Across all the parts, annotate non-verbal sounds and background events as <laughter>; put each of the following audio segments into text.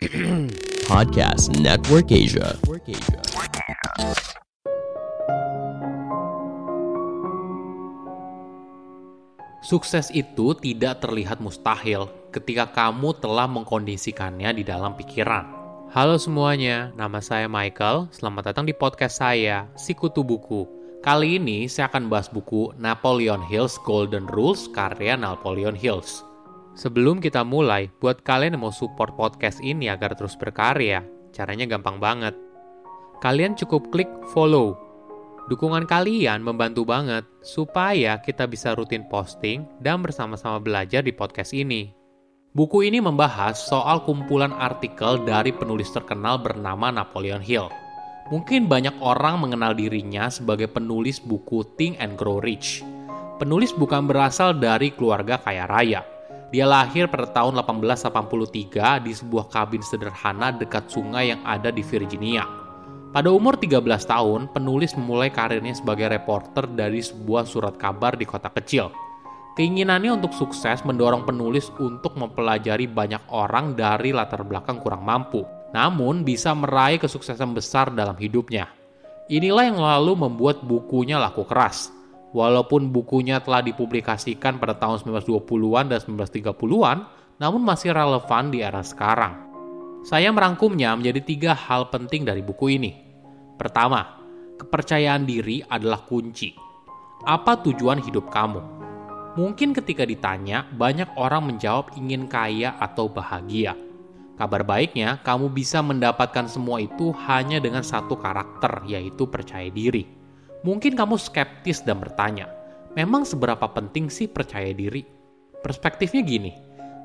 <clears throat> Podcast Network Asia. Sukses itu tidak terlihat mustahil ketika kamu telah mengkondisikannya di dalam pikiran. Halo semuanya, nama saya Michael. Selamat datang di podcast saya, Sikutu Buku. Kali ini saya akan bahas buku Napoleon Hill's Golden Rules karya Napoleon Hills. Sebelum kita mulai, buat kalian yang mau support podcast ini agar terus berkarya, caranya gampang banget. Kalian cukup klik follow. Dukungan kalian membantu banget supaya kita bisa rutin posting dan bersama-sama belajar di podcast ini. Buku ini membahas soal kumpulan artikel dari penulis terkenal bernama Napoleon Hill. Mungkin banyak orang mengenal dirinya sebagai penulis buku Think and Grow Rich. Penulis bukan berasal dari keluarga kaya raya, dia lahir pada tahun 1883 di sebuah kabin sederhana dekat sungai yang ada di Virginia. Pada umur 13 tahun, penulis memulai karirnya sebagai reporter dari sebuah surat kabar di kota kecil. Keinginannya untuk sukses mendorong penulis untuk mempelajari banyak orang dari latar belakang kurang mampu, namun bisa meraih kesuksesan besar dalam hidupnya. Inilah yang lalu membuat bukunya laku keras. Walaupun bukunya telah dipublikasikan pada tahun 1920-an dan 1930-an, namun masih relevan di era sekarang. Saya merangkumnya menjadi tiga hal penting dari buku ini. Pertama, kepercayaan diri adalah kunci. Apa tujuan hidup kamu? Mungkin ketika ditanya, banyak orang menjawab ingin kaya atau bahagia. Kabar baiknya, kamu bisa mendapatkan semua itu hanya dengan satu karakter, yaitu percaya diri. Mungkin kamu skeptis dan bertanya, memang seberapa penting sih percaya diri? Perspektifnya gini,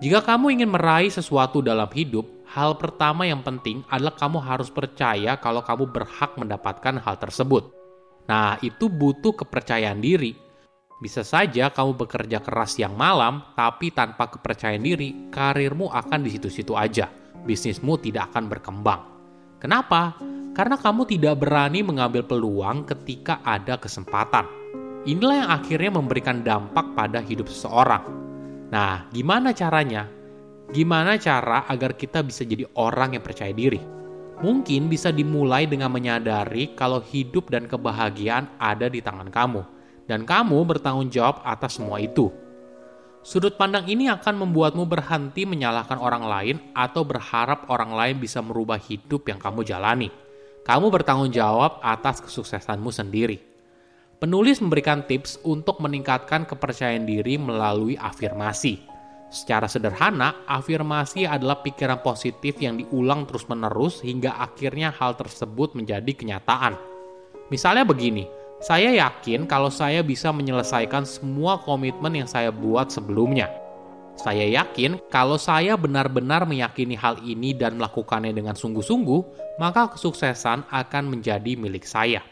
jika kamu ingin meraih sesuatu dalam hidup, hal pertama yang penting adalah kamu harus percaya kalau kamu berhak mendapatkan hal tersebut. Nah, itu butuh kepercayaan diri. Bisa saja kamu bekerja keras siang malam, tapi tanpa kepercayaan diri, karirmu akan di situ-situ aja. Bisnismu tidak akan berkembang. Kenapa? karena kamu tidak berani mengambil peluang ketika ada kesempatan. Inilah yang akhirnya memberikan dampak pada hidup seseorang. Nah, gimana caranya? Gimana cara agar kita bisa jadi orang yang percaya diri? Mungkin bisa dimulai dengan menyadari kalau hidup dan kebahagiaan ada di tangan kamu, dan kamu bertanggung jawab atas semua itu. Sudut pandang ini akan membuatmu berhenti menyalahkan orang lain atau berharap orang lain bisa merubah hidup yang kamu jalani kamu bertanggung jawab atas kesuksesanmu sendiri. Penulis memberikan tips untuk meningkatkan kepercayaan diri melalui afirmasi. Secara sederhana, afirmasi adalah pikiran positif yang diulang terus-menerus hingga akhirnya hal tersebut menjadi kenyataan. Misalnya begini, saya yakin kalau saya bisa menyelesaikan semua komitmen yang saya buat sebelumnya. Saya yakin kalau saya benar-benar meyakini hal ini dan melakukannya dengan sungguh-sungguh, maka kesuksesan akan menjadi milik saya.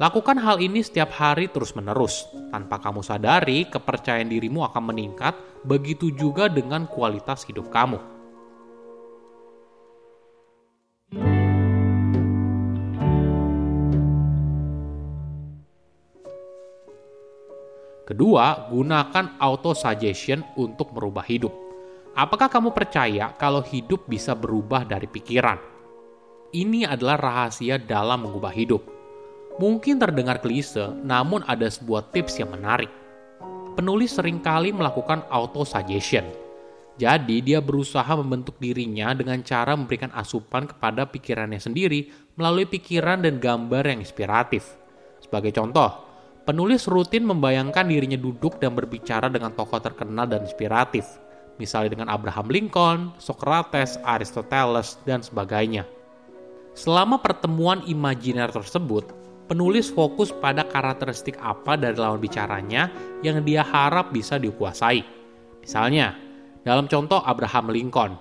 Lakukan hal ini setiap hari terus-menerus. Tanpa kamu sadari, kepercayaan dirimu akan meningkat, begitu juga dengan kualitas hidup kamu. Kedua, gunakan auto suggestion untuk merubah hidup. Apakah kamu percaya kalau hidup bisa berubah dari pikiran? Ini adalah rahasia dalam mengubah hidup. Mungkin terdengar klise, namun ada sebuah tips yang menarik. Penulis sering kali melakukan auto suggestion. Jadi, dia berusaha membentuk dirinya dengan cara memberikan asupan kepada pikirannya sendiri melalui pikiran dan gambar yang inspiratif. Sebagai contoh, Penulis rutin membayangkan dirinya duduk dan berbicara dengan tokoh terkenal dan inspiratif, misalnya dengan Abraham Lincoln, Socrates, Aristoteles, dan sebagainya. Selama pertemuan imajiner tersebut, penulis fokus pada karakteristik apa dari lawan bicaranya yang dia harap bisa dikuasai. Misalnya, dalam contoh Abraham Lincoln,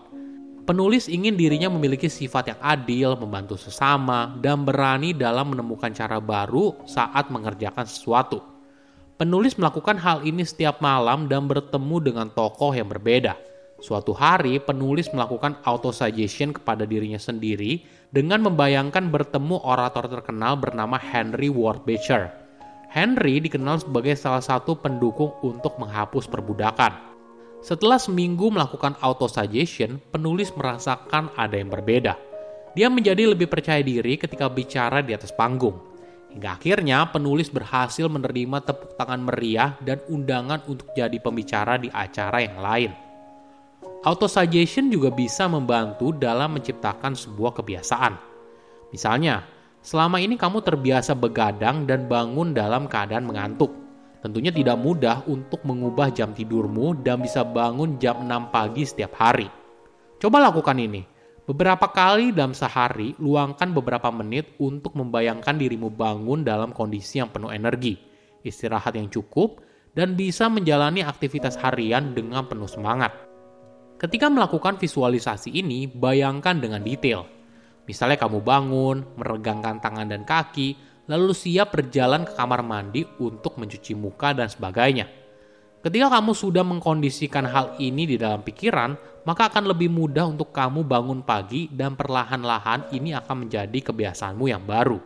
Penulis ingin dirinya memiliki sifat yang adil, membantu sesama, dan berani dalam menemukan cara baru saat mengerjakan sesuatu. Penulis melakukan hal ini setiap malam dan bertemu dengan tokoh yang berbeda. Suatu hari, penulis melakukan auto-suggestion kepada dirinya sendiri dengan membayangkan bertemu orator terkenal bernama Henry Ward Beecher. Henry dikenal sebagai salah satu pendukung untuk menghapus perbudakan. Setelah seminggu melakukan auto-suggestion, penulis merasakan ada yang berbeda. Dia menjadi lebih percaya diri ketika bicara di atas panggung. Hingga akhirnya penulis berhasil menerima tepuk tangan meriah dan undangan untuk jadi pembicara di acara yang lain. Auto-suggestion juga bisa membantu dalam menciptakan sebuah kebiasaan. Misalnya, selama ini kamu terbiasa begadang dan bangun dalam keadaan mengantuk Tentunya tidak mudah untuk mengubah jam tidurmu dan bisa bangun jam 6 pagi setiap hari. Coba lakukan ini. Beberapa kali dalam sehari, luangkan beberapa menit untuk membayangkan dirimu bangun dalam kondisi yang penuh energi, istirahat yang cukup, dan bisa menjalani aktivitas harian dengan penuh semangat. Ketika melakukan visualisasi ini, bayangkan dengan detail. Misalnya kamu bangun, meregangkan tangan dan kaki, lalu siap berjalan ke kamar mandi untuk mencuci muka dan sebagainya. Ketika kamu sudah mengkondisikan hal ini di dalam pikiran, maka akan lebih mudah untuk kamu bangun pagi dan perlahan-lahan ini akan menjadi kebiasaanmu yang baru.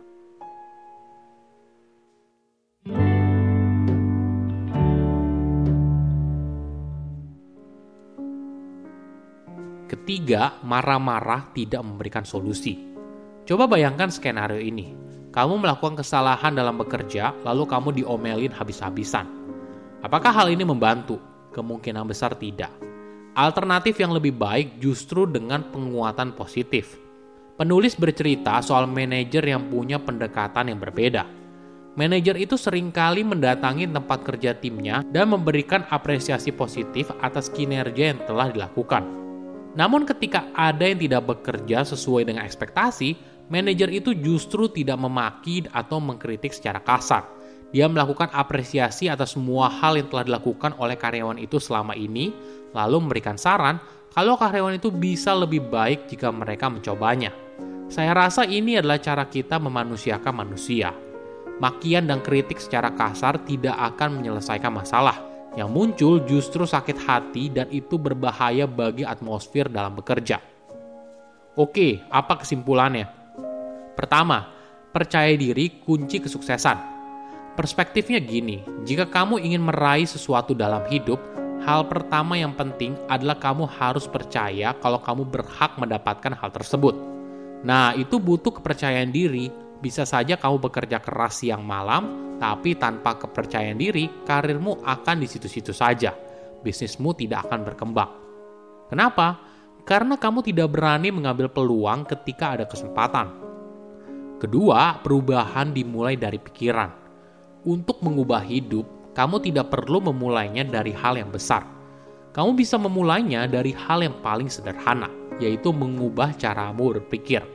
Ketiga, marah-marah tidak memberikan solusi. Coba bayangkan skenario ini kamu melakukan kesalahan dalam bekerja, lalu kamu diomelin habis-habisan. Apakah hal ini membantu? Kemungkinan besar tidak. Alternatif yang lebih baik justru dengan penguatan positif. Penulis bercerita soal manajer yang punya pendekatan yang berbeda. Manajer itu sering kali mendatangi tempat kerja timnya dan memberikan apresiasi positif atas kinerja yang telah dilakukan. Namun ketika ada yang tidak bekerja sesuai dengan ekspektasi, manajer itu justru tidak memaki atau mengkritik secara kasar. Dia melakukan apresiasi atas semua hal yang telah dilakukan oleh karyawan itu selama ini, lalu memberikan saran kalau karyawan itu bisa lebih baik jika mereka mencobanya. Saya rasa ini adalah cara kita memanusiakan manusia. Makian dan kritik secara kasar tidak akan menyelesaikan masalah. Yang muncul justru sakit hati dan itu berbahaya bagi atmosfer dalam bekerja. Oke, apa kesimpulannya? Pertama, percaya diri kunci kesuksesan. Perspektifnya gini, jika kamu ingin meraih sesuatu dalam hidup, hal pertama yang penting adalah kamu harus percaya kalau kamu berhak mendapatkan hal tersebut. Nah, itu butuh kepercayaan diri. Bisa saja kamu bekerja keras siang malam, tapi tanpa kepercayaan diri, karirmu akan di situ-situ saja. Bisnismu tidak akan berkembang. Kenapa? Karena kamu tidak berani mengambil peluang ketika ada kesempatan. Kedua, perubahan dimulai dari pikiran. Untuk mengubah hidup, kamu tidak perlu memulainya dari hal yang besar. Kamu bisa memulainya dari hal yang paling sederhana, yaitu mengubah caramu berpikir.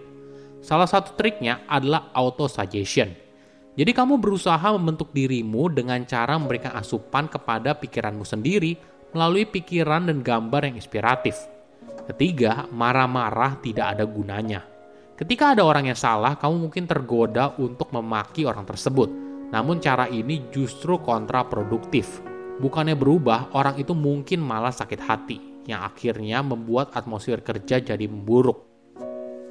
Salah satu triknya adalah auto-suggestion. Jadi kamu berusaha membentuk dirimu dengan cara memberikan asupan kepada pikiranmu sendiri melalui pikiran dan gambar yang inspiratif. Ketiga, marah-marah tidak ada gunanya Ketika ada orang yang salah, kamu mungkin tergoda untuk memaki orang tersebut. Namun cara ini justru kontraproduktif. Bukannya berubah, orang itu mungkin malah sakit hati, yang akhirnya membuat atmosfer kerja jadi memburuk.